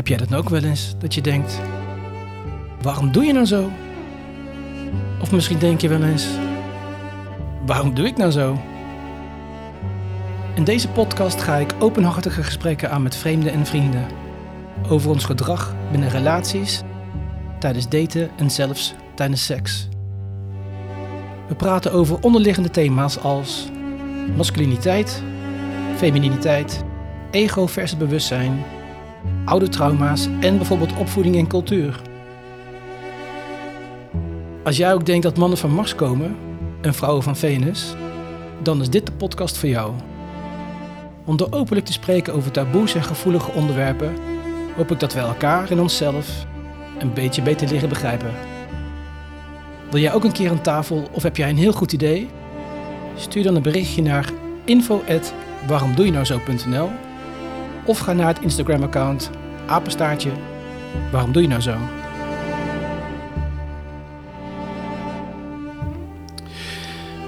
Heb jij dat ook wel eens? Dat je denkt, waarom doe je nou zo? Of misschien denk je wel eens, waarom doe ik nou zo? In deze podcast ga ik openhartige gesprekken aan met vreemden en vrienden. Over ons gedrag binnen relaties, tijdens daten en zelfs tijdens seks. We praten over onderliggende thema's als masculiniteit, femininiteit, ego versus bewustzijn, oude trauma's en bijvoorbeeld opvoeding en cultuur. Als jij ook denkt dat mannen van Mars komen en vrouwen van Venus, dan is dit de podcast voor jou. Om door openlijk te spreken over taboes en gevoelige onderwerpen, hoop ik dat we elkaar en onszelf een beetje beter leren begrijpen. Wil jij ook een keer aan tafel of heb jij een heel goed idee? Stuur dan een berichtje naar info@waaromdoejenouzo.nl of ga naar het Instagram-account apenstaartje waarom doe je nou zo?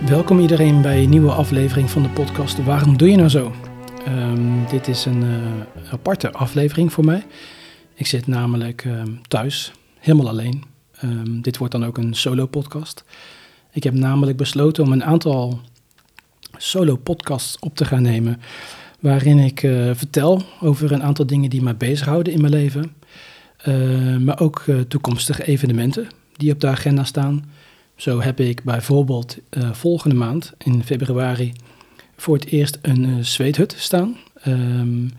Welkom iedereen bij een nieuwe aflevering van de podcast Waarom doe je nou zo? Ehm, dit is een uh, aparte aflevering voor mij. Ik zit namelijk uh, thuis, helemaal alleen. Um, dit wordt dan ook een solo podcast. Ik heb namelijk besloten om een aantal solo podcasts op te gaan nemen waarin ik uh, vertel over een aantal dingen die mij bezighouden in mijn leven. Uh, maar ook uh, toekomstige evenementen die op de agenda staan. Zo heb ik bijvoorbeeld volgende maand in februari voor het eerst een zweethut staan. Um,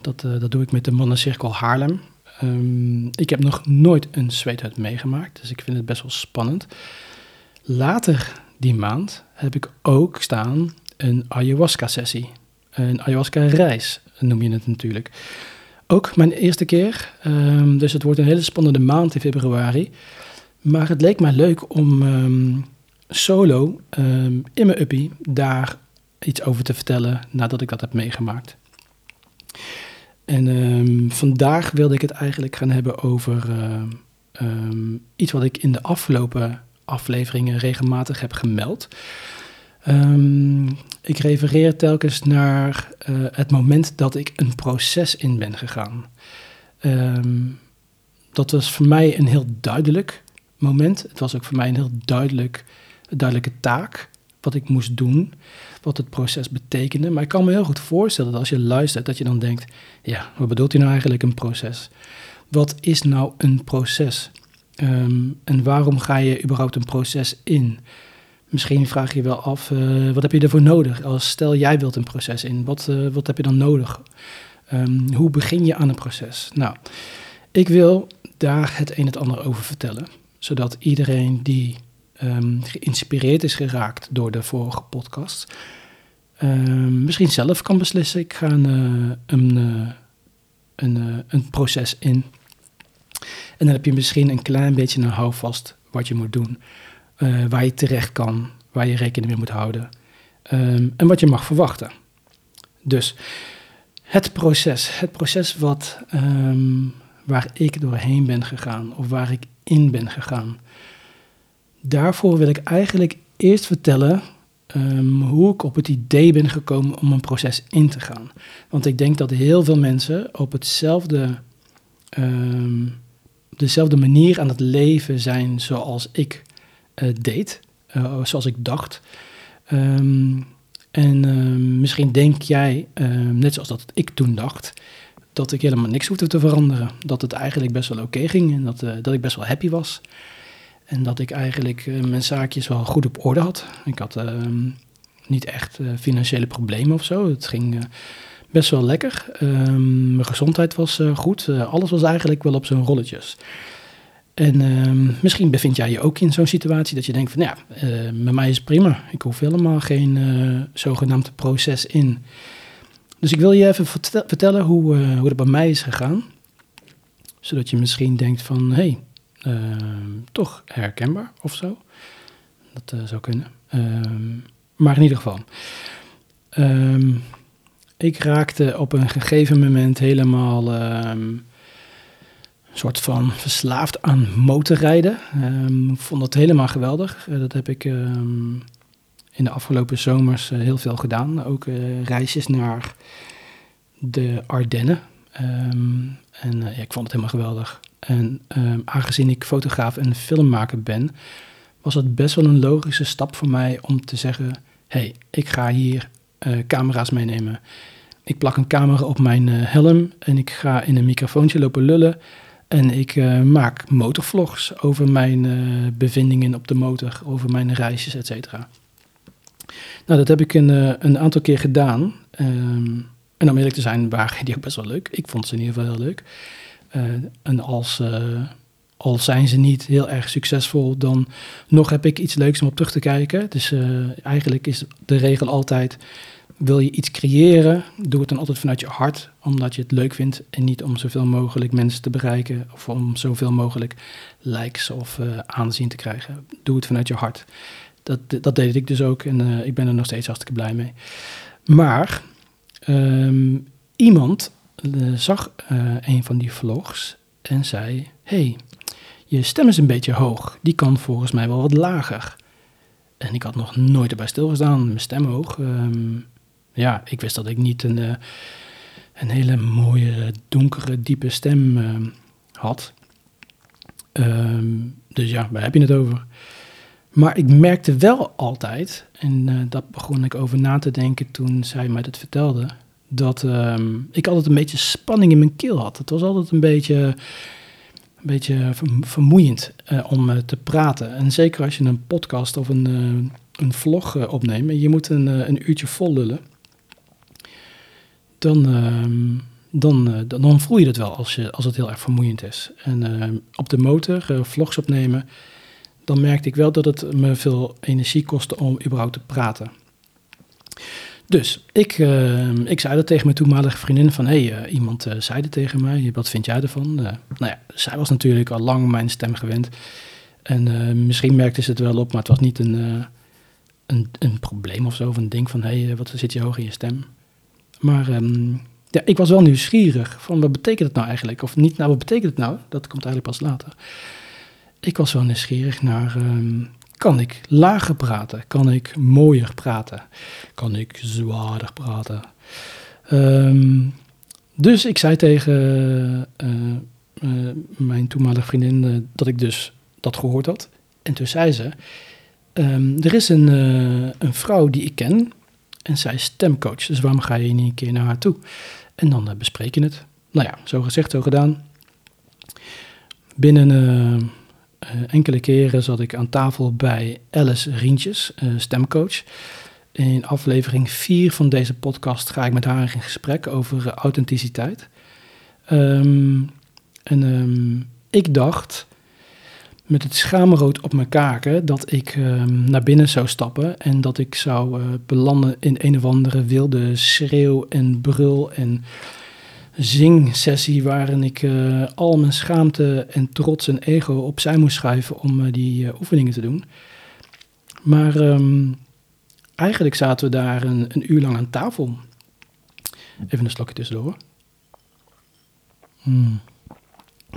dat, dat doe ik met de Mannencirkel Haarlem. Um, ik heb nog nooit een zweethut meegemaakt, dus ik vind het best wel spannend. Later die maand heb ik ook staan een ayahuasca-sessie een ayahuasca-reis, noem je het natuurlijk. Ook mijn eerste keer, um, dus het wordt een hele spannende maand in februari. Maar het leek mij leuk om um, solo um, in mijn uppie daar iets over te vertellen nadat ik dat heb meegemaakt. En vandaag wilde ik het eigenlijk gaan hebben over iets wat ik in de afgelopen afleveringen regelmatig heb gemeld. Ik refereer telkens naar uh, het moment dat ik een proces in ben gegaan. Um, dat was voor mij een heel duidelijk moment. Het was ook voor mij een heel duidelijk, duidelijke taak wat ik moest doen, wat het proces betekende. Maar ik kan me heel goed voorstellen dat als je luistert, dat je dan denkt, ja, wat bedoelt hij nou eigenlijk een proces? Wat is nou een proces? Um, en waarom ga je überhaupt een proces in? Misschien vraag je je wel af, uh, wat heb je ervoor nodig? Als stel jij wilt een proces in, wat, uh, wat heb je dan nodig? Um, hoe begin je aan een proces? Nou, ik wil daar het een en het ander over vertellen, zodat iedereen die um, geïnspireerd is geraakt door de vorige podcast, um, misschien zelf kan beslissen, ik ga een, uh, een, een, een proces in. En dan heb je misschien een klein beetje een houvast wat je moet doen. Uh, waar je terecht kan, waar je rekening mee moet houden um, en wat je mag verwachten. Dus het proces, het proces wat, um, waar ik doorheen ben gegaan of waar ik in ben gegaan. Daarvoor wil ik eigenlijk eerst vertellen um, hoe ik op het idee ben gekomen om een proces in te gaan. Want ik denk dat heel veel mensen op hetzelfde, dezelfde manier aan het leven zijn zoals ik deed, uh, zoals ik dacht. Um, en uh, misschien denk jij, ehm, net zoals dat ik toen dacht, dat ik helemaal niks hoefde te veranderen. Dat het eigenlijk best wel oké ging en dat, dat ik best wel happy was. En dat ik eigenlijk mijn zaakjes wel goed op orde had. Ik had niet echt financiële problemen of zo. Het ging best wel lekker. mijn gezondheid was goed. alles was eigenlijk wel op zijn rolletjes. En uh, misschien bevind jij je ook in zo'n situatie dat je denkt van ja, uh, met mij is het prima. Ik hoef helemaal geen uh, zogenaamd proces in. Dus ik wil je even vertellen hoe, uh, hoe het bij mij is gegaan. Zodat je misschien denkt van hé, hey, ehm, toch herkenbaar of zo. Dat zou kunnen. Ehm, maar in ieder geval. ik raakte op een gegeven moment helemaal soort van verslaafd aan motorrijden. Um, ik vond dat helemaal geweldig. Uh, dat heb ik um, in de afgelopen zomers uh, heel veel gedaan. Ook uh, reisjes naar de Ardennen. Ehm, en ja, ik vond het helemaal geweldig. En ehm, aangezien ik fotograaf en filmmaker ben, was het best wel een logische stap voor mij om te zeggen: hey, ik ga hier camera's meenemen. Ik plak een camera op mijn helm en ik ga in een microfoontje lopen lullen. En ik maak motorvlogs over mijn bevindingen op de motor, over mijn reisjes, et cetera. Nou, dat heb ik een, eh, een aantal keer gedaan. Ehm, en om eerlijk te zijn, waren die ook best wel leuk. Ik vond ze in ieder geval heel leuk. En als, al zijn ze niet heel erg succesvol, dan nog heb ik iets leuks om op terug te kijken. Dus eigenlijk is de regel altijd, wil je iets creëren, doe het dan altijd vanuit je hart, omdat je het leuk vindt en niet om zoveel mogelijk mensen te bereiken of om zoveel mogelijk likes of aanzien te krijgen. Doe het vanuit je hart dat, dat deed ik dus ook en uh, ik ben er nog steeds hartstikke blij mee. Maar um, iemand uh, zag een van die vlogs en zei: hey, je stem is een beetje hoog. Die kan volgens mij wel wat lager. En ik had nog nooit erbij stilgestaan, mijn stem hoog. Um, ja, ik wist dat ik niet een, een hele mooie, donkere, diepe stem had. Um, dus ja, waar heb je het over? Maar ik merkte wel altijd, en uh, dat begon ik over na te denken toen zij mij dat vertelde, dat um, ik altijd een beetje spanning in mijn keel had. Het was altijd een beetje, een beetje vermoeiend om te praten. En zeker als je een podcast of een, een vlog opneemt en je moet een, een uurtje vol lullen, dan, ehm, dan, dan, dan, voel je het wel als, als het heel erg vermoeiend is. En ehm, op de motor vlogs opnemen dan merkte ik wel dat het me veel energie kostte om überhaupt te praten. Dus ik, uh, ik zei dat tegen mijn toenmalige vriendin van... hé, hey, uh, iemand zei het tegen mij, wat vind jij ervan? nou ja, zij was natuurlijk al lang mijn stem gewend. En misschien merkte ze het wel op, maar het was niet een, een, een probleem of zo... of een ding van, hé, hey, wat zit je hoog in je stem? Maar um, ja, ik was wel nieuwsgierig van, wat betekent het nou eigenlijk? Of niet, nou, wat betekent het nou? Dat komt eigenlijk pas later ik was wel nieuwsgierig naar, ehm, kan ik lager praten? Kan ik mooier praten? Kan ik zwaarder praten? Ehm, dus ik zei tegen uh, uh, mijn toenmalige vriendin uh, dat ik dus dat gehoord had. En toen zei ze, er is een, een vrouw die ik ken en zij is stemcoach. Dus waarom ga je niet een keer naar haar toe? En dan bespreek je het. Nou ja, zo gezegd, zo gedaan. Binnen uh, enkele keren zat ik aan tafel bij Alice Rientjes, uh, stemcoach. In aflevering 4 van deze podcast ga ik met haar in gesprek over uh, authenticiteit. Um, en um, ik dacht met het schaamrood op mijn kaken dat ik um, naar binnen zou stappen en dat ik zou belanden in een of andere wilde schreeuw en brul en zingsessie waarin ik uh, al mijn schaamte en trots en ego opzij moest schuiven om uh, die oefeningen te doen. Maar um, eigenlijk zaten we daar een, een, uur lang aan tafel. Even een slokje tussendoor. Hmm.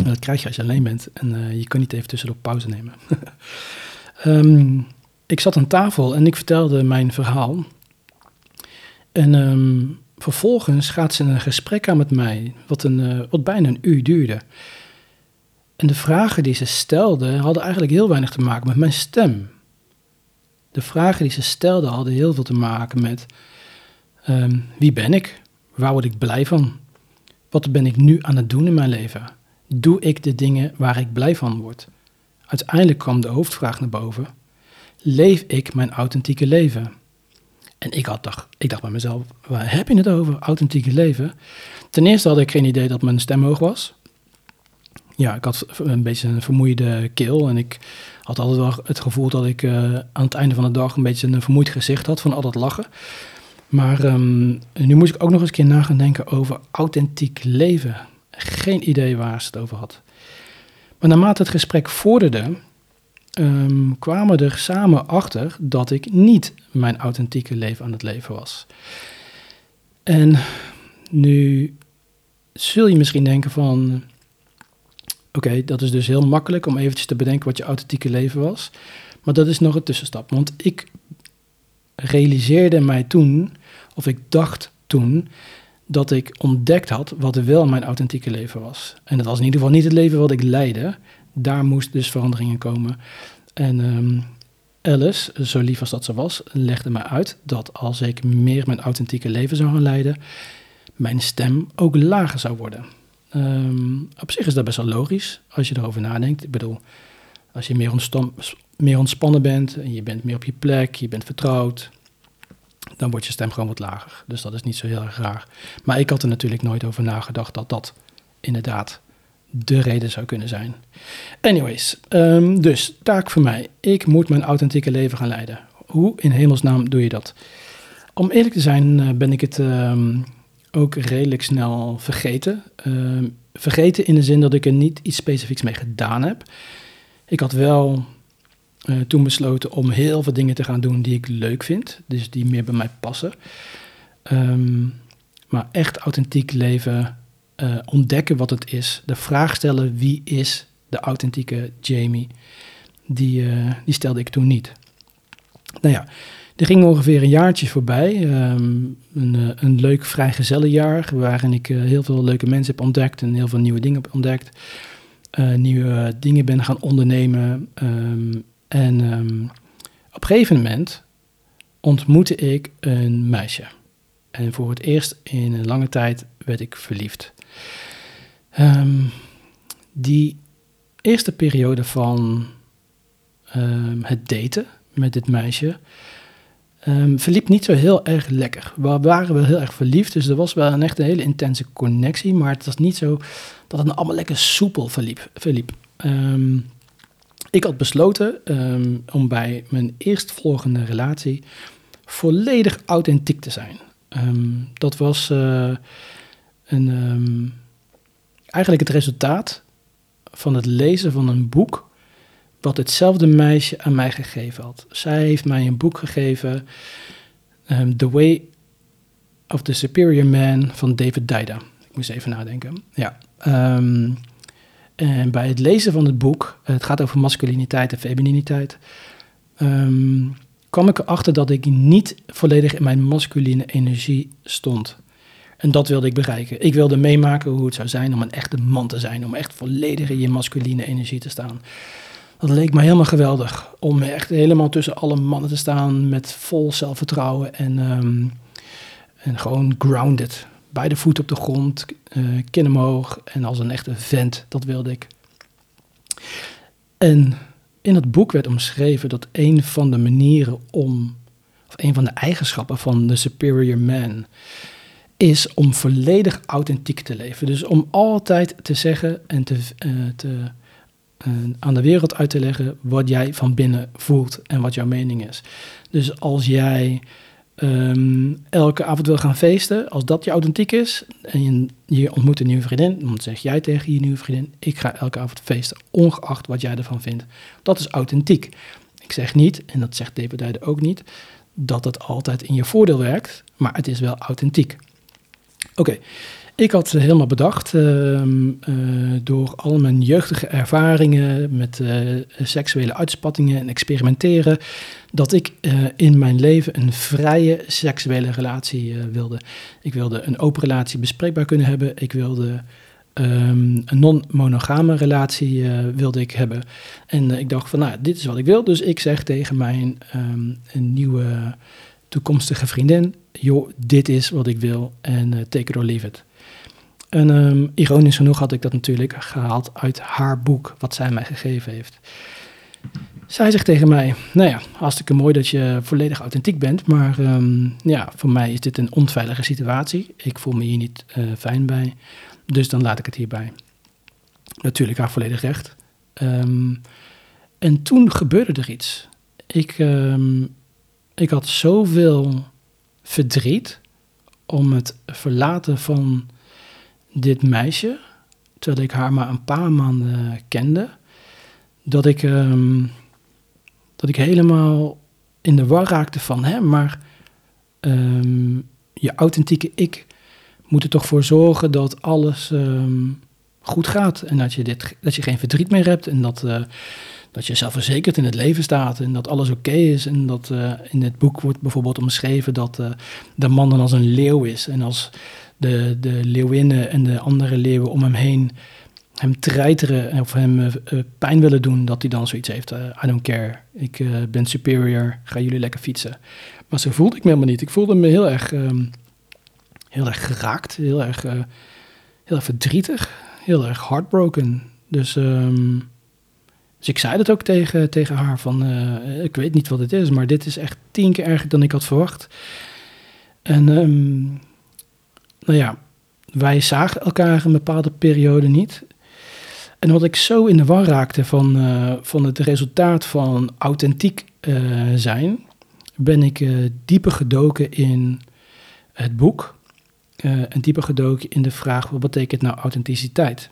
Dat krijg je als je alleen bent en je kan niet even tussendoor pauze nemen. um, ik zat aan tafel en ik vertelde mijn verhaal. En um, vervolgens gaat ze een gesprek aan met mij, wat, een, uh, wat bijna een uur duurde. En de vragen die ze stelde hadden eigenlijk heel weinig te maken met mijn stem. De vragen die ze stelde hadden heel veel te maken met um, wie ben ik? Waar word ik blij van? Wat ben ik nu aan het doen in mijn leven? Doe ik de dingen waar ik blij van word? Uiteindelijk kwam de hoofdvraag naar boven. Leef ik mijn authentieke leven? En ik, had dacht, ik dacht bij mezelf, waar heb je het over, authentieke leven? Ten eerste had ik geen idee dat mijn stem hoog was. Ja, ik had een beetje een vermoeide keel en ik had altijd wel het gevoel dat ik uh, aan het einde van de dag een beetje een vermoeid gezicht had van al dat lachen. Maar um, nu moest ik ook nog eens een keer na gaan denken over authentiek leven. Geen idee waar ze het over had. Maar naarmate het gesprek vorderde, um, kwamen er samen achter dat ik niet mijn authentieke leven aan het leven was. En nu zul je misschien denken van, oké, dat is dus heel makkelijk om eventjes te bedenken wat je authentieke leven was. Maar dat is nog een tussenstap, want ik realiseerde mij toen, of ik dacht toen, dat ik ontdekt had wat wel mijn authentieke leven was. En dat was in ieder geval niet het leven wat ik leidde. Daar moest dus veranderingen komen. En um, Alice, zo lief als dat ze was, legde mij uit dat als ik meer mijn authentieke leven zou gaan leiden, mijn stem ook lager zou worden. Um, op zich is dat best wel logisch als je erover nadenkt. Ik bedoel, als je meer, meer ontspannen bent en je bent meer op je plek, je bent vertrouwd, dan wordt je stem gewoon wat lager. Dus dat is niet zo heel erg raar. Maar ik had er natuurlijk nooit over nagedacht dat dat inderdaad de reden zou kunnen zijn. Anyways, um, dus taak voor mij. Ik moet mijn authentieke leven gaan leiden. Hoe in hemelsnaam doe je dat? Om eerlijk te zijn uh, ben ik het um, ook redelijk snel vergeten. Uh, vergeten in de zin dat ik er niet iets specifieks mee gedaan heb. Ik had wel uh, toen besloten om heel veel dingen te gaan doen die ik leuk vind. Dus die meer bij mij passen. Um, maar echt authentiek leven, uh, ontdekken wat het is. De vraag stellen wie is de authentieke Jamie. Die, uh, die stelde ik toen niet. Nou ja, er ging ongeveer een jaartje voorbij. Um, een, een leuk vrijgezellenjaar waarin ik heel veel leuke mensen heb ontdekt en heel veel nieuwe dingen heb ontdekt. nieuwe dingen ben gaan ondernemen. Um, en um, op een gegeven moment ontmoette ik een meisje. En voor het eerst in een lange tijd werd ik verliefd. Um, die eerste periode van um, het daten met dit meisje verliep niet zo heel erg lekker. We waren wel heel erg verliefd, dus er was wel een echt een hele intense connectie. Maar het was niet zo dat het allemaal lekker soepel verliep. verliep. Ik had besloten um, om bij mijn eerstvolgende relatie volledig authentiek te zijn. Um, dat was uh, een, um, eigenlijk het resultaat van het lezen van een boek wat hetzelfde meisje aan mij gegeven had. Zij heeft mij een boek gegeven, The Way of the Superior Man van David Dida. Ik moest even nadenken. Ja. En bij het lezen van het boek, het gaat over masculiniteit en femininiteit, um, kwam ik erachter dat ik niet volledig in mijn masculine energie stond. En dat wilde ik bereiken. Ik wilde meemaken hoe het zou zijn om een echte man te zijn, om echt volledig in je masculine energie te staan. Dat leek me helemaal geweldig, om echt helemaal tussen alle mannen te staan met vol zelfvertrouwen en, um, en gewoon grounded beide voeten op de grond, uh, kin omhoog en als een echte vent. Dat wilde ik. En in het boek werd omschreven dat een van de manieren om, of een van de eigenschappen van de superior man, is om volledig authentiek te leven. Dus om altijd te zeggen en te, uh, te uh, aan de wereld uit te leggen wat jij van binnen voelt en wat jouw mening is. Dus als jij um, elke avond wil gaan feesten, als dat je authentiek is en je, ontmoet een nieuwe vriendin, dan zeg jij tegen je nieuwe vriendin: Ik ga elke avond feesten, ongeacht wat jij ervan vindt. Dat is authentiek. Ik zeg niet, en dat zegt David ook niet, dat het altijd in je voordeel werkt, maar het is wel authentiek. Oké, ik had helemaal bedacht, uh, uh, door al mijn jeugdige ervaringen met uh, seksuele uitspattingen en experimenteren, dat ik uh, in mijn leven een vrije seksuele relatie wilde. Ik wilde een open relatie bespreekbaar kunnen hebben. Ik wilde um, een non-monogame relatie wilde ik hebben. En ik dacht van, nou, dit is wat ik wil. Dus ik zeg tegen mijn een nieuwe toekomstige vriendin, joh, dit is wat ik wil en take it or leave it. En um, ironisch genoeg had ik dat natuurlijk gehaald uit haar boek, wat zij mij gegeven heeft. Zij zegt tegen mij: Nou ja, hartstikke mooi dat je volledig authentiek bent, maar um, ja, voor mij is dit een onveilige situatie. Ik voel me hier niet uh, fijn bij, dus dan laat ik het hierbij. Natuurlijk haar volledig recht. Um, en toen gebeurde er iets. Ik, ik had zoveel verdriet om het verlaten van dit meisje, terwijl ik haar maar een paar maanden kende, dat ik, um, dat ik helemaal in de war raakte van, hè, maar um, je authentieke ik moet er toch voor zorgen dat alles um, goed gaat en dat je, dit, dat je geen verdriet meer hebt en dat, uh, dat je zelfverzekerd in het leven staat en dat alles oké is. En dat uh, in het boek wordt bijvoorbeeld omschreven dat uh, de man dan als een leeuw is en als de, de leeuwinnen en de andere leeuwen om hem heen hem treiteren of hem uh, pijn willen doen, dat hij dan zoiets heeft. Uh, I don't care, ik ben superior, ga jullie lekker fietsen. Maar zo voelde ik me helemaal niet. Ik voelde me heel erg, um, heel erg geraakt, heel erg, heel erg verdrietig, heel erg heartbroken. Dus, um, dus ik zei dat ook tegen, tegen haar van, ik weet niet wat het is, maar dit is echt tien keer erger dan ik had verwacht. En um, nou ja, wij zagen elkaar een bepaalde periode niet. En wat ik zo in de war raakte van, uh, van het resultaat van authentiek uh, zijn, ben ik uh, dieper gedoken in het boek. en dieper gedoken in de vraag: wat betekent nou authenticiteit?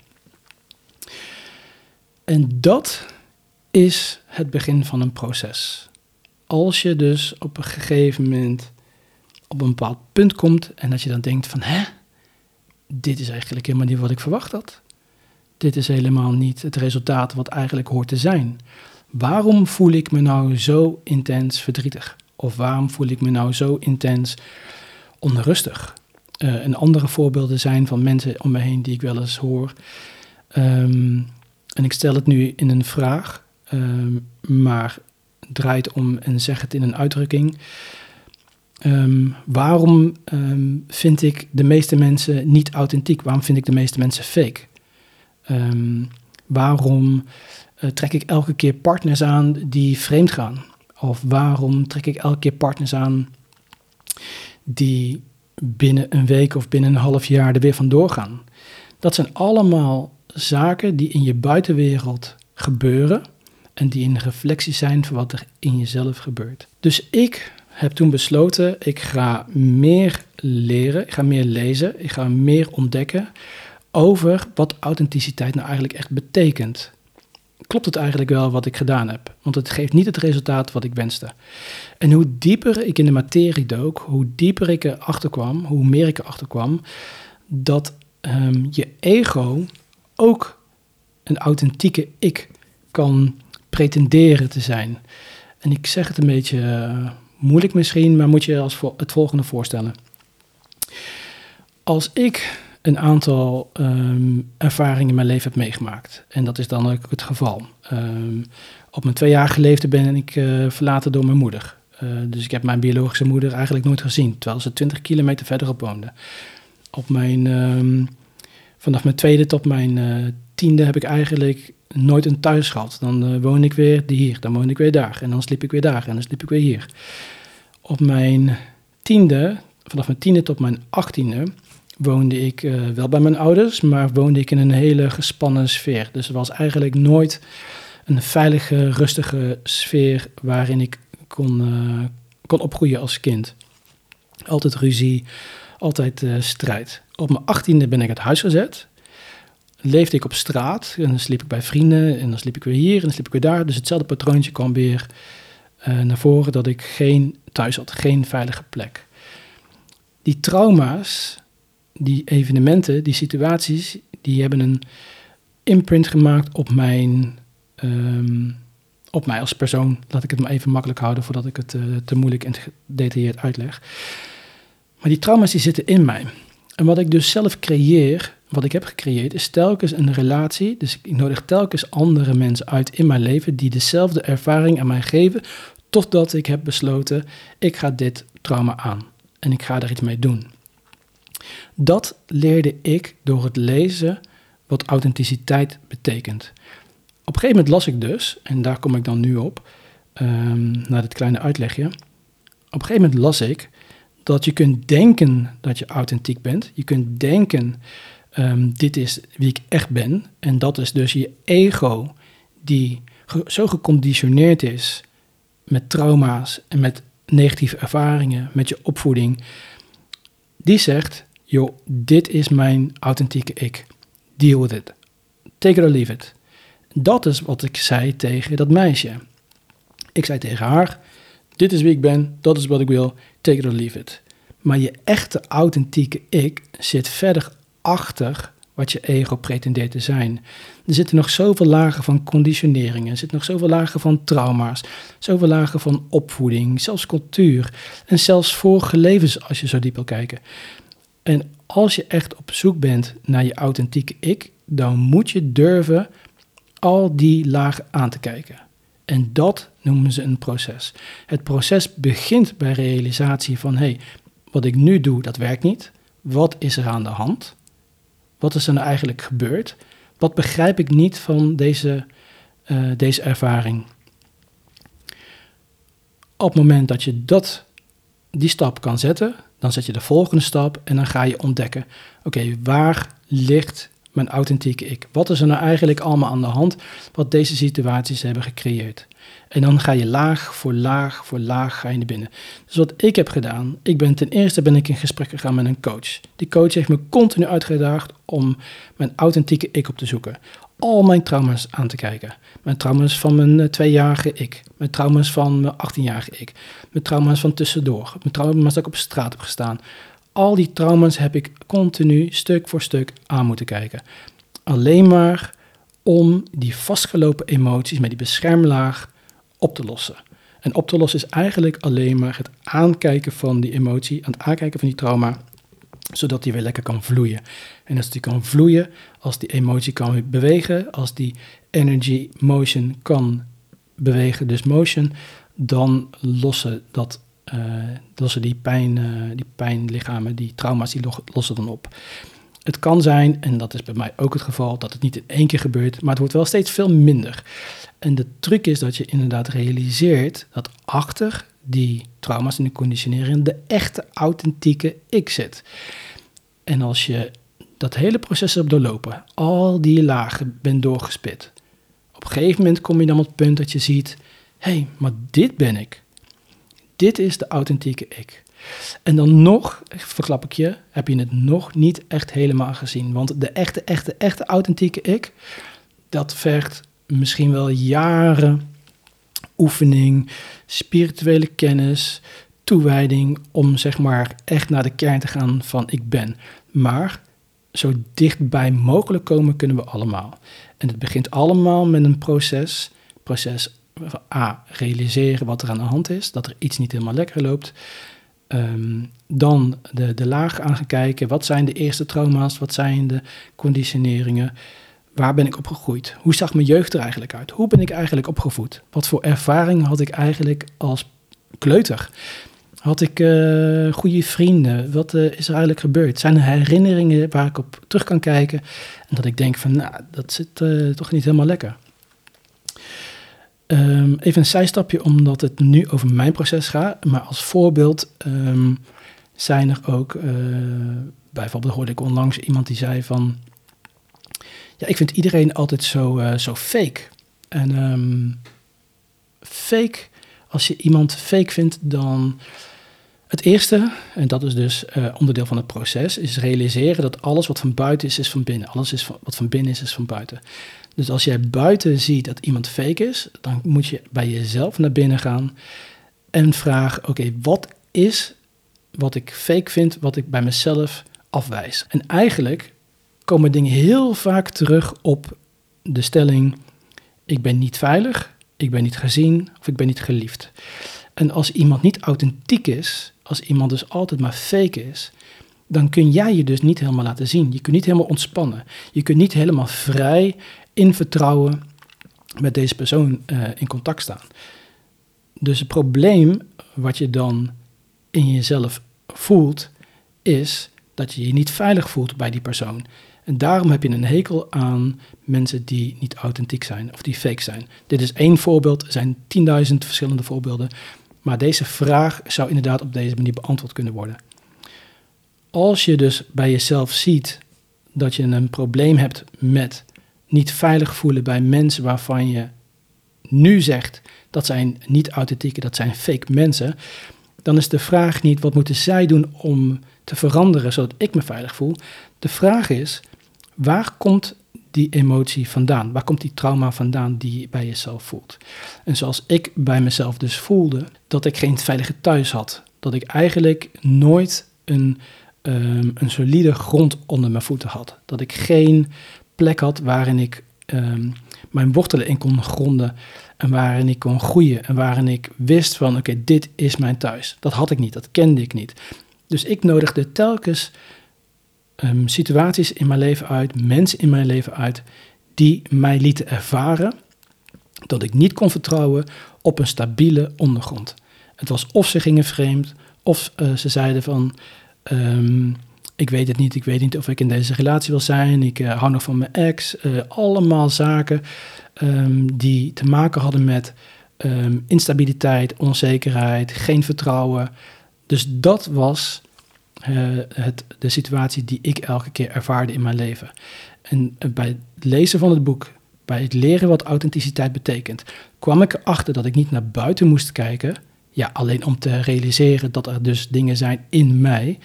En dat is het begin van een proces. Als je dus op een gegeven moment op een bepaald punt komt en dat je dan denkt van hè, dit is eigenlijk helemaal niet wat ik verwacht had. Dit is helemaal niet het resultaat wat eigenlijk hoort te zijn. Waarom voel ik me nou zo intens verdrietig? Of waarom voel ik me nou zo intens onrustig? Uh, en andere voorbeelden zijn van mensen om me heen die ik wel eens hoor. Um, en ik stel het nu in een vraag, um, maar draait om en zeg het in een uitdrukking. Um, waarom vind ik de meeste mensen niet authentiek? Waarom vind ik de meeste mensen fake? Um, waarom uh, trek ik elke keer partners aan die vreemd gaan? Of waarom trek ik elke keer partners aan die binnen een week of binnen een half jaar er weer vandoor gaan? Dat zijn allemaal zaken die in je buitenwereld gebeuren en die een reflectie zijn van wat er in jezelf gebeurt. Dus ik heb toen besloten, ik ga meer leren, ik ga meer lezen, ik ga meer ontdekken over wat authenticiteit nou eigenlijk echt betekent. Klopt het eigenlijk wel wat ik gedaan heb? Want het geeft niet het resultaat wat ik wenste. En hoe dieper ik in de materie dook, hoe dieper ik erachter kwam, hoe meer ik erachter kwam, dat um, je ego ook een authentieke ik kan pretenderen te zijn. En ik zeg het een beetje uh, moeilijk misschien, maar moet je als vo het volgende voorstellen. Als ik een aantal um, ervaringen in mijn leven heb meegemaakt. En dat is dan ook het geval. Um, op mijn tweejarige leeftijd ben ik uh, verlaten door mijn moeder. Uh, dus ik heb mijn biologische moeder eigenlijk nooit gezien, terwijl ze 20 kilometer verderop woonde. Op mijn, um, vanaf mijn tweede tot mijn uh, tiende heb ik eigenlijk nooit een thuis gehad. Dan woon ik weer hier, dan woon ik weer daar. En dan sliep ik weer daar en dan sliep ik weer hier. Op mijn tiende, vanaf mijn tiende tot mijn achttiende, woonde ik uh, wel bij mijn ouders, maar woonde ik in een hele gespannen sfeer. Dus er was eigenlijk nooit een veilige, rustige sfeer waarin ik kon, uh, kon opgroeien als kind. Altijd ruzie, altijd uh, strijd. Op mijn achttiende ben ik uit huis gezet. Leefde ik op straat en dan sliep ik bij vrienden en dan sliep ik weer hier en dan sliep ik weer daar. Dus hetzelfde patroontje kwam weer naar voren dat ik geen thuis had, geen veilige plek. Die trauma's die evenementen, die situaties, die hebben een imprint gemaakt op mijn, um, op mij als persoon. Laat ik het maar even makkelijk houden voordat ik het uh, te moeilijk en gedetailleerd uitleg. Maar die trauma's die zitten in mij. En wat ik dus zelf creëer, wat ik heb gecreëerd, is telkens een relatie. Dus ik nodig telkens andere mensen uit in mijn leven die dezelfde ervaring aan mij geven, totdat ik heb besloten, ik ga dit trauma aan en ik ga er iets mee doen. Dat leerde ik door het lezen wat authenticiteit betekent. Op een gegeven moment las ik dus, en daar kom ik dan nu op, um, naar dit kleine uitlegje. Op een gegeven moment las ik dat je kunt denken dat je authentiek bent. Je kunt denken, um, dit is wie ik echt ben. En dat is dus je ego die zo geconditioneerd is met trauma's en met negatieve ervaringen, met je opvoeding. Die zegt, joh, dit is mijn authentieke ik. Deal with it. Take it or leave it. Dat is wat ik zei tegen dat meisje. Ik zei tegen haar, dit is wie ik ben, dat is wat ik wil, take it or leave it. Maar je echte authentieke ik zit verder achter wat je ego pretendeert te zijn. Er zitten nog zoveel lagen van conditioneringen, er zitten nog zoveel lagen van trauma's, zoveel lagen van opvoeding, zelfs cultuur en zelfs vorige levens als je zo diep wil kijken. En als je echt op zoek bent naar je authentieke ik, dan moet je durven al die lagen aan te kijken. En dat noemen ze een proces. Het proces begint bij realisatie van: hé, hey, wat ik nu doe, dat werkt niet. Wat is er aan de hand? Wat is er nou eigenlijk gebeurd? Wat begrijp ik niet van deze, uh, deze ervaring? Op het moment dat je dat, die stap kan zetten, dan zet je de volgende stap en dan ga je ontdekken: oké, waar ligt mijn authentieke ik? Wat is er nou eigenlijk allemaal aan de hand wat deze situaties hebben gecreëerd? En dan ga je laag voor laag voor laag ga je naar binnen. Dus wat ik heb gedaan, ik ben ten eerste ben ik in gesprek gegaan met een coach. Die coach heeft me continu uitgedaagd om mijn authentieke ik op te zoeken. Al mijn trauma's aan te kijken. Mijn trauma's van mijn eh, tweejarige ik. Mijn trauma's van mijn 18-jarige ik. Mijn trauma's van tussendoor. Mijn trauma's dat ik op straat heb gestaan. Al die trauma's heb ik continu stuk voor stuk aan moeten kijken. Alleen maar om die vastgelopen emoties met die beschermlaag op te lossen. En op te lossen is eigenlijk alleen maar het aankijken van die emotie, aan het aankijken van die trauma, zodat die weer lekker kan vloeien. En als die kan vloeien, als die emotie kan bewegen, als die energy motion kan bewegen, dus motion, dan lossen, dat, lossen die, pijn, uh, die pijnlichamen, die trauma's, die lossen dan op. Het kan zijn, en dat is bij mij ook het geval, dat het niet in één keer gebeurt, maar het wordt wel steeds veel minder. En de truc is dat je inderdaad realiseert dat achter die trauma's en de conditionering de echte, authentieke ik zit. En als je dat hele proces hebt doorlopen, al die lagen bent doorgespit, op een gegeven moment kom je dan op het punt dat je ziet: hé, hey, maar dit ben ik. Dit is de authentieke ik. En dan nog, verklap ik je, heb je het nog niet echt helemaal gezien. Want de echte, echte, echte authentieke ik, dat vergt misschien wel jaren oefening, spirituele kennis, toewijding om zeg maar echt naar de kern te gaan van ik ben. Maar zo dichtbij mogelijk komen kunnen we allemaal. En het begint allemaal met een proces. Proces A, realiseren wat er aan de hand is, dat er iets niet helemaal lekker loopt. Ehm, dan de, de laag aan gaan kijken. Wat zijn de eerste trauma's? Wat zijn de conditioneringen? Waar ben ik opgegroeid? Hoe zag mijn jeugd er eigenlijk uit? Hoe ben ik eigenlijk opgevoed? Wat voor ervaring had ik eigenlijk als kleuter? Had ik uh, goede vrienden? Wat uh, is er eigenlijk gebeurd? Zijn er herinneringen waar ik op terug kan kijken? En dat ik denk van, nou, dat zit uh, toch niet helemaal lekker. Um, even een zijstapje, omdat het nu over mijn proces gaat. Maar als voorbeeld um, zijn er ook, bijvoorbeeld hoorde ik onlangs iemand die zei van... Ja, ik vind iedereen altijd zo, uh, zo fake. En um, fake, als je iemand fake vindt, dan. Het eerste, en dat is dus uh, onderdeel van het proces, is realiseren dat alles wat van buiten is, is van binnen. Alles is wat van binnen is, is van buiten. Dus als jij buiten ziet dat iemand fake is, dan moet je bij jezelf naar binnen gaan en vragen: oké, wat is wat ik fake vind, wat ik bij mezelf afwijs? En eigenlijk komen dingen heel vaak terug op de stelling: ik ben niet veilig, ik ben niet gezien of ik ben niet geliefd. En als iemand niet authentiek is, als iemand dus altijd maar fake is, dan kun jij je dus niet helemaal laten zien. Je kunt niet helemaal ontspannen. Je kunt niet helemaal vrij in vertrouwen met deze persoon uh, in contact staan. Dus het probleem wat je dan in jezelf voelt, is dat je je niet veilig voelt bij die persoon. En daarom heb je een hekel aan mensen die niet authentiek zijn of die fake zijn. Dit is één voorbeeld, er zijn 10.000 verschillende voorbeelden. Maar deze vraag zou inderdaad op deze manier beantwoord kunnen worden. Als je dus bij jezelf ziet dat je een probleem hebt met niet veilig voelen bij mensen waarvan je nu zegt dat zijn niet authentieke, dat zijn fake mensen, dan is de vraag niet wat moeten zij doen om te veranderen zodat ik me veilig voel. De vraag is, waar komt die emotie vandaan? Waar komt die trauma vandaan die je bij jezelf voelt? En zoals ik bij mezelf dus voelde dat ik geen veilige thuis had. Dat ik eigenlijk nooit een, um, een solide grond onder mijn voeten had. Dat ik geen plek had waarin ik um, mijn wortelen in kon gronden. En waarin ik kon groeien. En waarin ik wist van oké, dit is mijn thuis. Dat had ik niet, dat kende ik niet. Dus ik nodigde telkens ehm, situaties in mijn leven uit, mensen in mijn leven uit, die mij lieten ervaren dat ik niet kon vertrouwen op een stabiele ondergrond. Het was of ze gingen vreemd, of eh, ze zeiden van, ehm, ik weet het niet, ik weet niet of ik in deze relatie wil zijn, ik uh, hou nog van mijn ex. Uh, allemaal zaken um, die te maken hadden met um, instabiliteit, onzekerheid, geen vertrouwen. Dus dat was het, de situatie die ik elke keer ervaarde in mijn leven. En bij het lezen van het boek, bij het leren wat authenticiteit betekent, kwam ik erachter dat ik niet naar buiten moest kijken. Ja, alleen om te realiseren dat er dus dingen zijn in mij.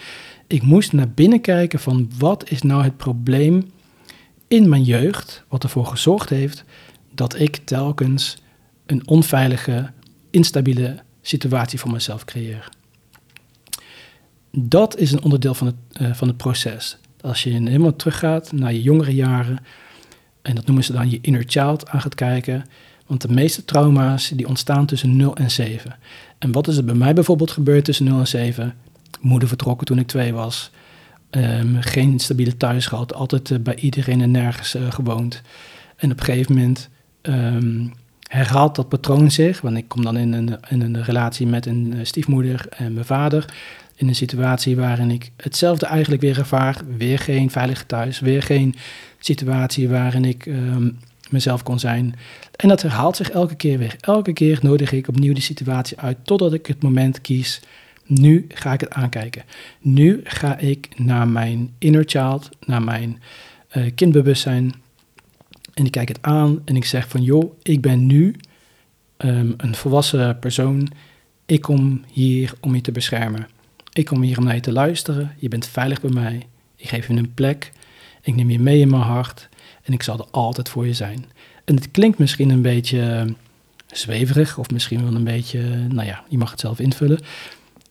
Ik moest naar binnen kijken van wat is nou het probleem in mijn jeugd, wat ervoor gezorgd heeft dat ik telkens een onveilige, instabiele situatie voor mezelf creëer. Dat is een onderdeel van het, uh, van het proces. Als je helemaal teruggaat naar je jongere jaren, en dat noemen ze dan je inner child, aan gaat kijken. Want de meeste trauma's die ontstaan tussen 0 en 7. En wat is er bij mij bijvoorbeeld gebeurd tussen 0 en 7? Moeder vertrokken toen ik 2 was. Um, geen stabiele thuis gehad, altijd uh, bij iedereen en nergens uh, gewoond. En op een gegeven moment um, herhaalt dat patroon zich. Want ik kom dan in een, in een relatie met een uh, stiefmoeder en mijn vader in een situatie waarin ik hetzelfde eigenlijk weer ervaar. Weer geen veilige thuis, weer geen situatie waarin ik um, mezelf kon zijn. En dat herhaalt zich elke keer weer. Elke keer nodig ik opnieuw die situatie uit totdat ik het moment kies. Nu ga ik het aankijken. Nu ga ik naar mijn inner child, naar mijn uh, kindbewustzijn. En ik kijk het aan en ik zeg van joh, ik ben nu um, een volwassen persoon. Ik kom hier om je te beschermen. Ik kom hier om naar je te luisteren. Je bent veilig bij mij. Ik geef je een plek. Ik neem je mee in mijn hart. En ik zal er altijd voor je zijn. En het klinkt misschien een beetje zweverig. Of misschien wel een beetje, nou ja, je mag het zelf invullen.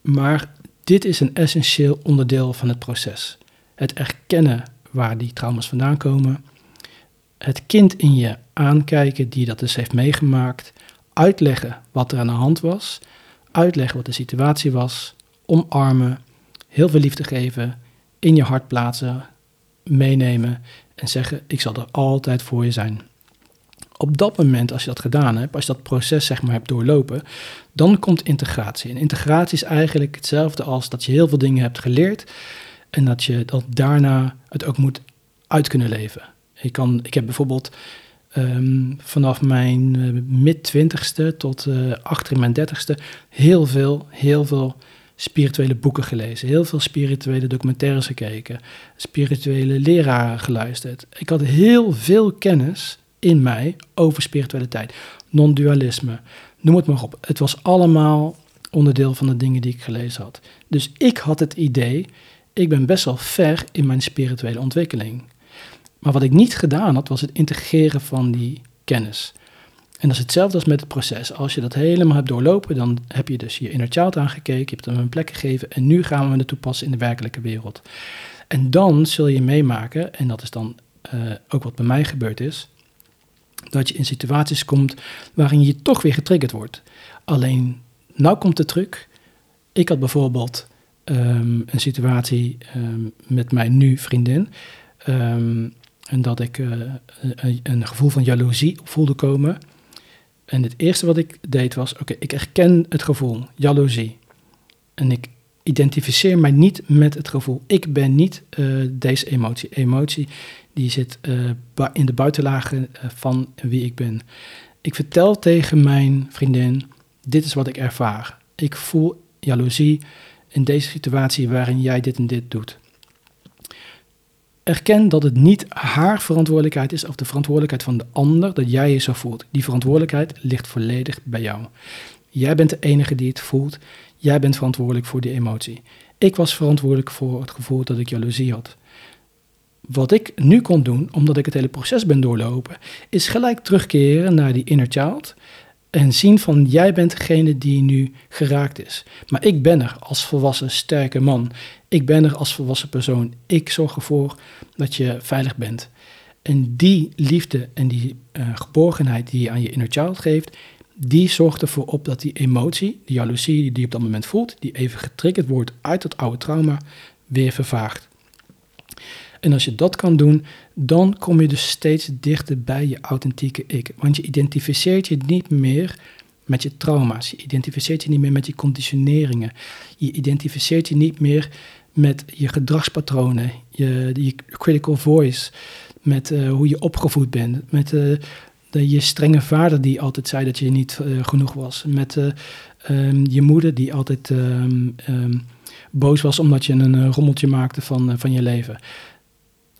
Maar dit is een essentieel onderdeel van het proces. Het erkennen waar die trauma's vandaan komen. Het kind in je aankijken die dat dus heeft meegemaakt. Uitleggen wat er aan de hand was. Uitleggen wat de situatie was omarmen, heel veel liefde geven, in je hart plaatsen, meenemen en zeggen: Ik zal er altijd voor je zijn. Op dat moment, als je dat gedaan hebt, als je dat proces zeg maar hebt doorlopen, dan komt integratie. En integratie is eigenlijk hetzelfde als dat je heel veel dingen hebt geleerd en dat je dat daarna het ook moet uit kunnen leven. Ik, kan, ik heb bijvoorbeeld um, vanaf mijn uh, mid-twintigste tot uh, achter mijn dertigste heel veel, heel veel spirituele boeken gelezen, heel veel spirituele documentaires gekeken, spirituele leraren geluisterd. Ik had heel veel kennis in mij over spiritualiteit, non-dualisme, noem het maar op. Het was allemaal onderdeel van de dingen die ik gelezen had. Dus ik had het idee, ik ben best wel ver in mijn spirituele ontwikkeling. Maar wat ik niet gedaan had, was het integreren van die kennis. En dat is hetzelfde als met het proces. Als je dat helemaal hebt doorlopen, dan heb je dus je inner child aangekeken, je hebt hem een plek gegeven en nu gaan we het toepassen in de werkelijke wereld. En dan zul je meemaken, en dat is dan uh, ook wat bij mij gebeurd is, dat je in situaties komt waarin je toch weer getriggerd wordt. Alleen, nou komt de truc. Ik had bijvoorbeeld um, een situatie um, met mijn nu vriendin. Um, en dat ik uh, een, een gevoel van jaloezie voelde komen. En het eerste wat ik deed was, oké, ik erken het gevoel, jaloezie. En ik identificeer mij niet met het gevoel. Ik ben niet uh, deze emotie. Emotie die zit uh, in de buitenlagen uh, van wie ik ben. Ik vertel tegen mijn vriendin, dit is wat ik ervaar. Ik voel jaloezie in deze situatie waarin jij dit en dit doet. Erken dat het niet haar verantwoordelijkheid is of de verantwoordelijkheid van de ander dat jij je zo voelt. Die verantwoordelijkheid ligt volledig bij jou. Jij bent de enige die het voelt. Jij bent verantwoordelijk voor die emotie. Ik was verantwoordelijk voor het gevoel dat ik jaloezie had. Wat ik nu kon doen, omdat ik het hele proces ben doorlopen, is gelijk terugkeren naar die inner child en zien van jij bent degene die nu geraakt is. Maar ik ben er als volwassen sterke man. Ik ben er als volwassen persoon. Ik zorg ervoor dat je veilig bent. En die liefde en die uh, geborgenheid die je aan je inner child geeft, die zorgt ervoor op dat die emotie, die jaloezie die je op dat moment voelt, die even getriggerd wordt uit dat oude trauma, weer vervaagt. En als je dat kan doen, dan kom je dus steeds dichter bij je authentieke ik. Want je identificeert je niet meer met je trauma's. Je identificeert je niet meer met je conditioneringen. Je identificeert je niet meer met je gedragspatronen, je, je critical voice, met uh, hoe je opgevoed bent, met uh, de, je strenge vader die altijd zei dat je niet uh, genoeg was, met um, je moeder die altijd um, um, boos was omdat je een rommeltje maakte van, van je leven.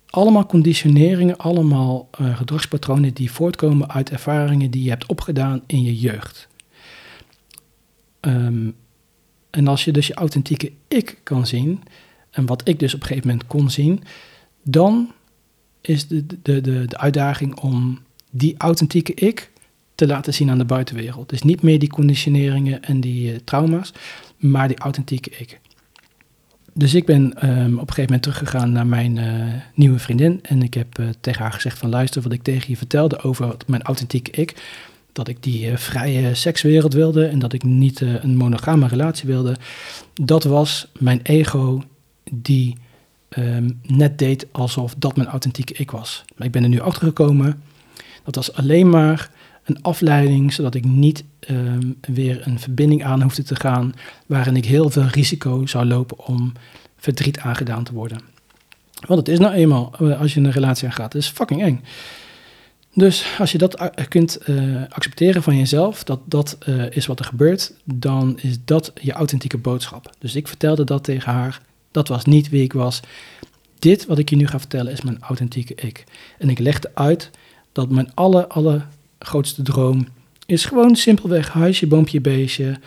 Allemaal conditioneringen, allemaal gedragspatronen die voortkomen uit ervaringen die je hebt opgedaan in je jeugd. en als je dus je authentieke ik kan zien, en wat ik dus op een gegeven moment kon zien, dan is de, de, de, de uitdaging om die authentieke ik te laten zien aan de buitenwereld. Dus niet meer die conditioneringen en die uh, trauma's, maar die authentieke ik. Dus ik ben um, op een gegeven moment teruggegaan naar mijn uh, nieuwe vriendin en ik heb uh, tegen haar gezegd van luister wat ik tegen je vertelde over mijn authentieke ik. Dat ik die vrije sekswereld wilde en dat ik niet een monogame relatie wilde. Dat was mijn ego die um, net deed alsof dat mijn authentieke ik was. Maar ik ben er nu achter gekomen. Dat was alleen maar een afleiding, zodat ik niet um, weer een verbinding aan hoefde te gaan waarin ik heel veel risico zou lopen om verdriet aangedaan te worden. Want het is nou eenmaal, eh, als je een relatie aangaat, is fucking eng. Dus als je dat kunt uh, accepteren van jezelf, dat dat is wat er gebeurt, dan is dat je authentieke boodschap. Dus ik vertelde dat tegen haar dat was niet wie ik was. Dit wat ik je nu ga vertellen is mijn authentieke ik. En ik legde uit dat mijn aller, aller grootste droom is gewoon simpelweg huisje, boompje, beestje.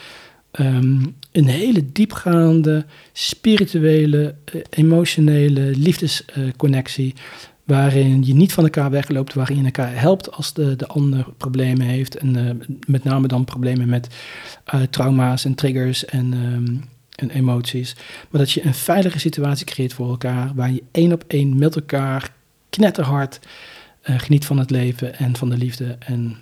Um, een hele diepgaande, spirituele, uh, emotionele liefdesconnectie. Waarin je niet van elkaar wegloopt, waarin je elkaar helpt als de, de ander problemen heeft. En uh, met name dan problemen met eh, trauma's en triggers en um, en emoties. Maar dat je een veilige situatie creëert voor elkaar, waar je één op één met elkaar knetterhard uh, geniet van het leven en van de liefde en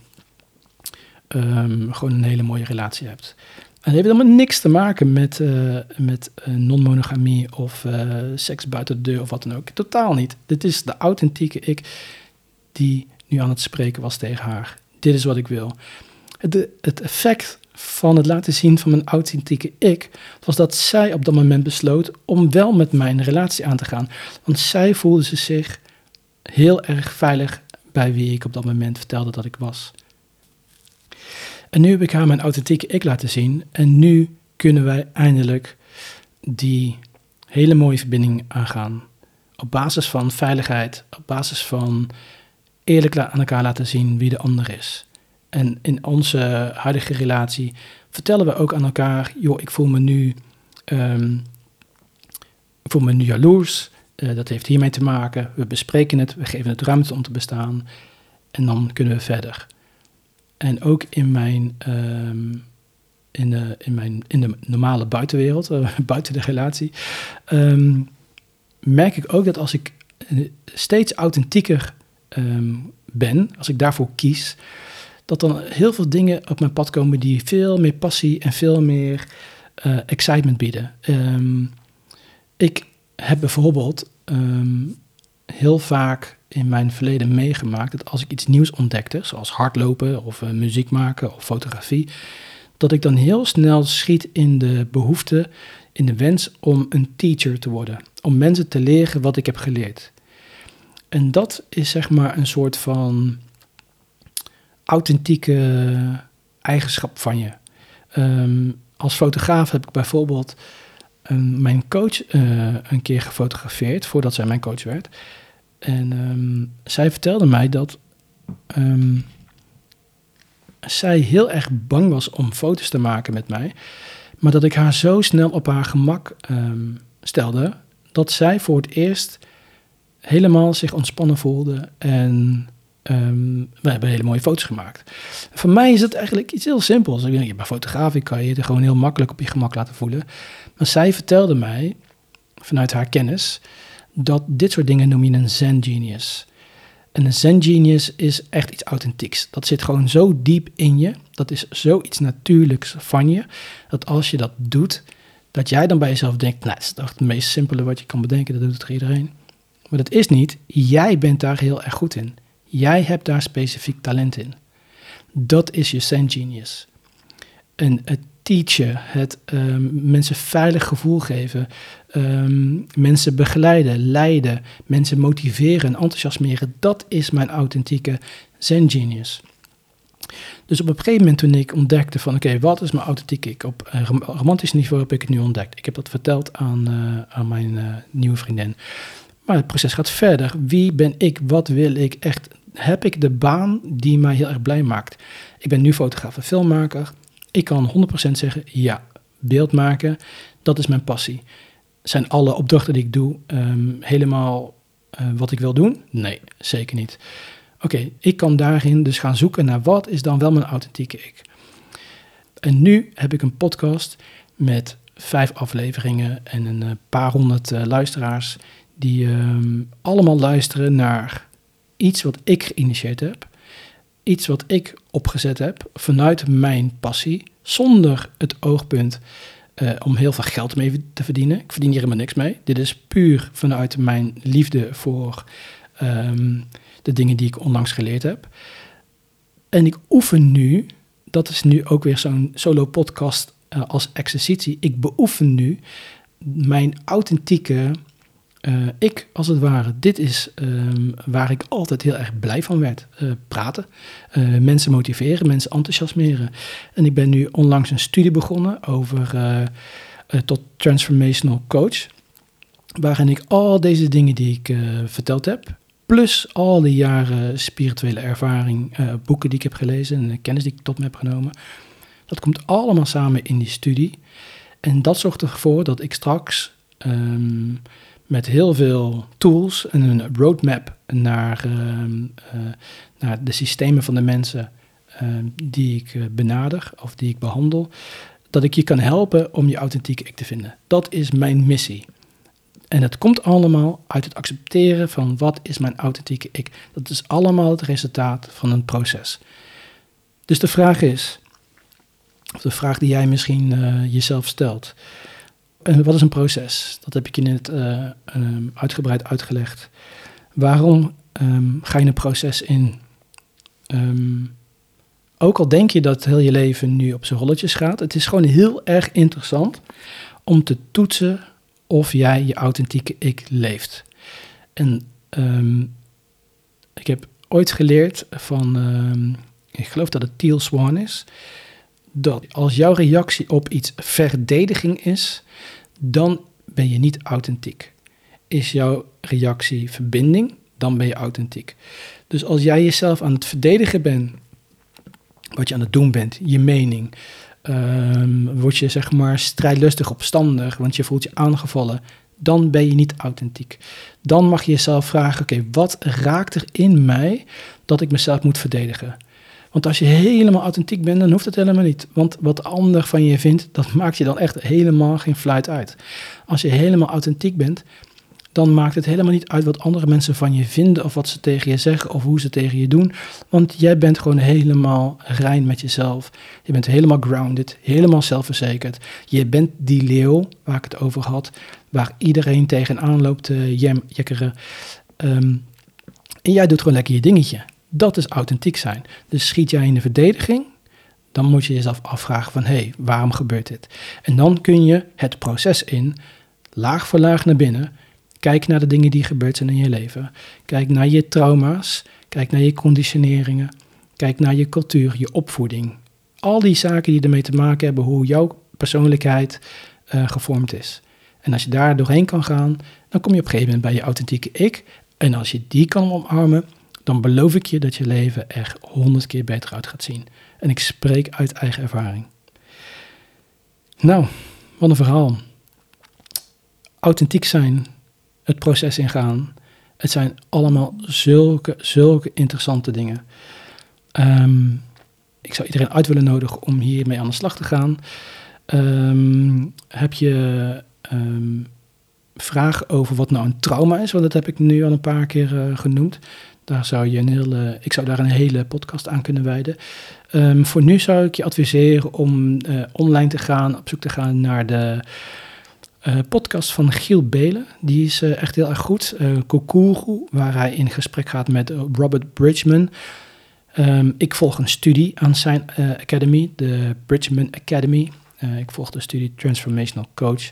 um, gewoon een hele mooie relatie hebt. En dat heeft helemaal niks te maken met, uh, met uh, non-monogamie of seks buiten de deur of wat dan ook. Totaal niet. Dit is de authentieke ik die nu aan het spreken was tegen haar. Dit is wat ik wil. Het, het effect van het laten zien van mijn authentieke ik, was dat zij op dat moment besloot om wel met mijn relatie aan te gaan. Want zij voelde zich heel erg veilig bij wie ik op dat moment vertelde dat ik was. En nu heb ik haar mijn authentieke ik laten zien en nu kunnen wij eindelijk die hele mooie verbinding aangaan. Op basis van veiligheid, op basis van eerlijk aan elkaar laten zien wie de ander is. En in onze huidige relatie vertellen we ook aan elkaar: joh, ik voel me nu, um, ik voel me nu jaloers. Uh, dat heeft hiermee te maken. We bespreken het, we geven het ruimte om te bestaan. En dan kunnen we verder. En ook in mijn, um, in de, in mijn in de normale buitenwereld, uh, buiten de relatie, um, merk ik ook dat als ik eh, steeds authentieker ben, als ik daarvoor kies, dat dan heel veel dingen op mijn pad komen die veel meer passie en veel meer excitement bieden. Ik heb bijvoorbeeld um, heel vaak in mijn verleden meegemaakt dat als ik iets nieuws ontdekte, zoals hardlopen of uh, muziek maken of fotografie, dat ik dan heel snel schiet in de behoefte, in de wens om een teacher te worden, om mensen te leren wat ik heb geleerd. En dat is zeg maar een soort van authentieke eigenschap van je. Um, als fotograaf heb ik bijvoorbeeld mijn coach uh, een keer gefotografeerd voordat zij mijn coach werd. En um, zij vertelde mij dat zij heel erg bang was om foto's te maken met mij. Maar dat ik haar zo snel op haar gemak stelde dat zij voor het eerst helemaal zich ontspannen voelde en Um, we hebben hele mooie foto's gemaakt. Voor mij is het eigenlijk iets heel simpels. Ik denk, bij fotografie kan je er gewoon heel makkelijk op je gemak laten voelen. Maar zij vertelde mij, vanuit haar kennis, dat dit soort dingen noem je een zen genius. En een zen genius is echt iets authentieks. Dat zit gewoon zo diep in je. Dat is zoiets natuurlijks van je. Dat als je dat doet, dat jij dan bij jezelf denkt, nou, dat is toch het meest simpele wat je kan bedenken. Dat doet het iedereen. Maar dat is niet. Jij bent daar heel erg goed in. Jij hebt daar specifiek talent in. Dat is je Zen Genius. En het teachen, het um, mensen veilig gevoel geven, ehm, mensen begeleiden, leiden, mensen motiveren, enthousiasmeren, dat is mijn authentieke Zen Genius. Dus op een gegeven moment toen ik ontdekte van oké, wat is mijn authentieke ik? Op romantisch niveau heb ik het nu ontdekt. Ik heb dat verteld aan, uh, aan mijn uh, nieuwe vriendin. Maar het proces gaat verder. Wie ben ik? Wat wil ik? Echt, heb ik de baan die mij heel erg blij maakt? Ik ben nu fotograaf en filmmaker. Ik kan 100% zeggen, ja, beeld maken, dat is mijn passie. Zijn alle opdrachten die ik doe um, helemaal uh, wat ik wil doen? Nee, zeker niet. Oké, ik kan daarin dus gaan zoeken naar wat is dan wel mijn authentieke ik. En nu heb ik een podcast met vijf afleveringen en een uh, paar honderd uh, luisteraars die um, allemaal luisteren naar iets wat ik geïnitieerd heb iets wat ik opgezet heb vanuit mijn passie, zonder het oogpunt uh, om heel veel geld mee te verdienen. Ik verdien hier helemaal niks mee. Dit is puur vanuit mijn liefde voor um, de dingen die ik onlangs geleerd heb. En ik oefen nu, dat is nu ook weer zo'n solo podcast uh, als exercitie. Ik beoefen nu mijn authentieke uh, ik, als het ware, dit is um, waar ik altijd heel erg blij van werd. Uh, praten, uh, mensen motiveren, mensen enthousiasmeren. En ik ben nu onlangs een studie begonnen over tot transformational coach. Waarin ik al deze dingen die ik verteld heb, plus al die jaren spirituele ervaring, boeken die ik heb gelezen en kennis die ik tot me heb genomen. Dat komt allemaal samen in die studie. En dat zorgt ervoor dat ik straks... Um, met heel veel tools en een roadmap naar, uh, uh, naar de systemen van de mensen uh, die ik eh, benader of die ik behandel, dat ik je kan helpen om je authentieke ik te vinden. Dat is mijn missie. En het komt allemaal uit het accepteren van wat is mijn authentieke ik. Dat is allemaal het resultaat van een proces. Dus de vraag is, of de vraag die jij misschien jezelf stelt, wat is een proces? Dat heb ik je net uh, uitgebreid uitgelegd. Waarom um, ga je een proces in? Um, ook al denk je dat heel je leven nu op zijn rolletjes gaat, het is gewoon heel erg interessant om te toetsen of jij je authentieke ik leeft. En ik heb ooit geleerd van, ik geloof dat het Teal Swan is, dat als jouw reactie op iets verdediging is, dan ben je niet authentiek. Is jouw reactie verbinding, dan ben je authentiek. Dus als jij jezelf aan het verdedigen bent, wat je aan het doen bent, je mening, um, word je zeg maar strijdlustig opstandig, want je voelt je aangevallen, dan ben je niet authentiek. Dan mag je jezelf vragen: oké, wat raakt er in mij dat ik mezelf moet verdedigen? Want als je helemaal authentiek bent, dan hoeft het helemaal niet. Want wat de ander van je vindt, dat maakt je dan echt helemaal geen fluit uit. Als je helemaal authentiek bent, dan maakt het helemaal niet uit wat andere mensen van je vinden of wat ze tegen je zeggen of hoe ze tegen je doen. Want jij bent gewoon helemaal rein met jezelf. Je bent helemaal grounded, helemaal zelfverzekerd. Je bent die leeuw waar ik het over had, waar iedereen tegenaan loopt te jekkeren. Um, en jij doet gewoon lekker je dingetje. Dat is authentiek zijn. Dus schiet jij in de verdediging, dan moet je jezelf afvragen van hé, hey, waarom gebeurt dit? En dan kun je het proces in, laag voor laag naar binnen. Kijk naar de dingen die gebeurd zijn in je leven. Kijk naar je trauma's. Kijk naar je conditioneringen. Kijk naar je cultuur, je opvoeding. Al die zaken die ermee te maken hebben hoe jouw persoonlijkheid uh, gevormd is. En als je daar doorheen kan gaan, dan kom je op een gegeven moment bij je authentieke ik. En als je die kan omarmen, dan beloof ik je dat je leven er honderd keer beter uit gaat zien. En ik spreek uit eigen ervaring. Nou, wat een verhaal. Authentiek zijn, het proces ingaan. Het zijn allemaal zulke, zulke interessante dingen. Um, ik zou iedereen uit willen nodigen om hiermee aan de slag te gaan. Um, heb je um, vragen over wat nou een trauma is? Want dat heb ik nu al een paar keer uh, genoemd. Daar zou je een hele, ik zou daar een hele podcast aan kunnen wijden. Um, voor nu zou ik je adviseren om uh, online te gaan, op zoek te gaan naar de Uh, podcast van Giel Belen, die is uh, echt heel erg goed. Uh, waar hij in gesprek gaat met Robert Bridgman. Um, ik volg een studie aan zijn academy, de Bridgman Academy. ik volg de studie Transformational Coach.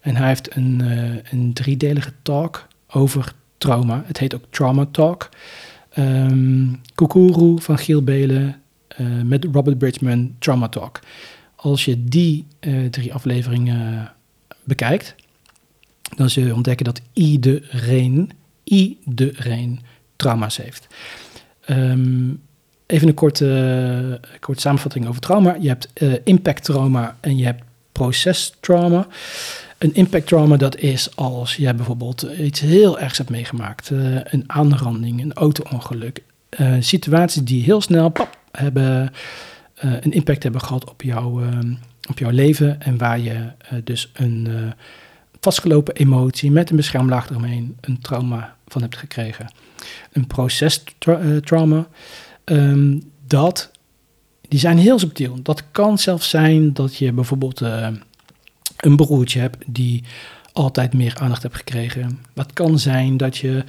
En hij heeft een, een driedelige talk over trauma. Het heet ook Trauma Talk. Um, Kokuru van Giel Belen met Robert Bridgman, Trauma Talk. Als je die drie afleveringen bekijkt, dan zul je ontdekken dat iedereen, iedereen trauma's heeft. Ehm, even een korte, samenvatting over trauma. Je hebt uh, impact trauma en je hebt procestrauma. Een impact trauma dat is als je bijvoorbeeld iets heel ergs hebt meegemaakt. Uh, een aanranding, een auto-ongeluk. Uh, situaties die heel snel pap, hebben, een impact hebben gehad op jouw ehm, op jouw leven en waar je dus een vastgelopen emotie met een beschermlaag eromheen, een trauma van hebt gekregen. Een procestrauma, uh, um, dat, die zijn heel subtiel. Dat kan zelfs zijn dat je bijvoorbeeld een broertje hebt die altijd meer aandacht hebt gekregen. Dat kan zijn dat je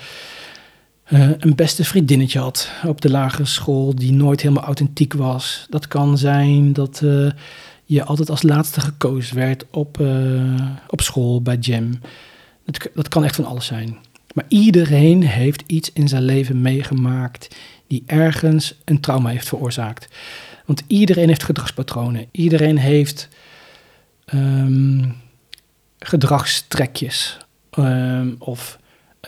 een beste vriendinnetje had op de lagere school die nooit helemaal authentiek was. Dat kan zijn dat je altijd als laatste gekozen werd op, uh, op school, bij gym. Dat, dat kan echt van alles zijn. Maar iedereen heeft iets in zijn leven meegemaakt die ergens een trauma heeft veroorzaakt. Want iedereen heeft gedragspatronen. Iedereen heeft um, gedragstrekjes. Um, of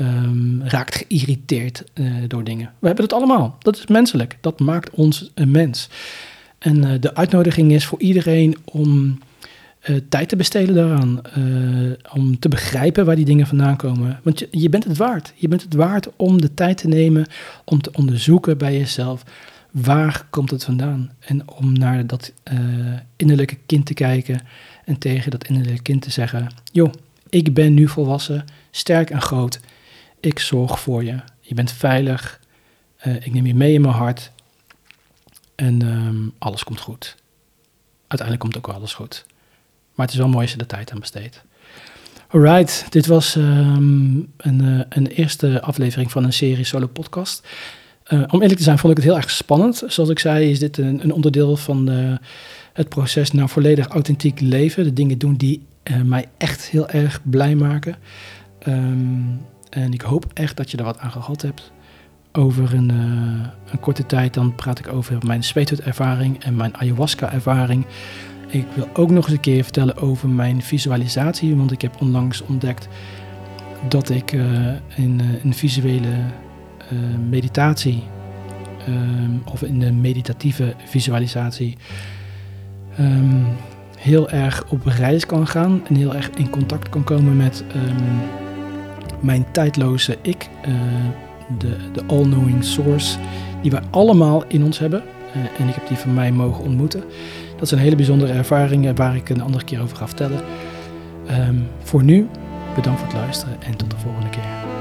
um, raakt geïrriteerd uh, door dingen. We hebben het allemaal. Dat is menselijk. Dat maakt ons een mens. En uh, de uitnodiging is voor iedereen om uh, tijd te besteden daaraan. Om te begrijpen waar die dingen vandaan komen. Want je, je, bent het waard. Je bent het waard om de tijd te nemen om te onderzoeken bij jezelf. Waar komt het vandaan? En om naar dat innerlijke kind te kijken. En tegen dat innerlijke kind te zeggen: Joh, ik ben nu volwassen, sterk en groot. Ik zorg voor je. Je bent veilig. ik neem je mee in mijn hart. En um, alles komt goed. Uiteindelijk komt ook alles goed. Maar het is wel mooi als je er tijd aan besteedt. Alright, dit was um, een, uh, een, eerste aflevering van een serie solo podcast. Uh, om eerlijk te zijn vond ik het heel erg spannend. Zoals ik zei is dit een, een onderdeel van de, het proces naar volledig authentiek leven. De dingen doen die uh, mij echt heel erg blij maken. Um, en ik hoop echt dat je er wat aan gehad hebt over een, een, korte tijd dan praat ik over mijn zweethut-ervaring en mijn ayahuasca-ervaring. Ik wil ook nog eens een keer vertellen over mijn visualisatie, want ik heb onlangs ontdekt dat ik in een visuele meditatie of in de meditatieve visualisatie um, heel erg op reis kan gaan en heel erg in contact kan komen met mijn tijdloze ik de, de all-knowing source die wij allemaal in ons hebben. Uh, en ik heb die van mij mogen ontmoeten. Dat zijn hele bijzondere ervaringen waar ik een andere keer over ga vertellen. Voor nu, bedankt voor het luisteren en tot de volgende keer.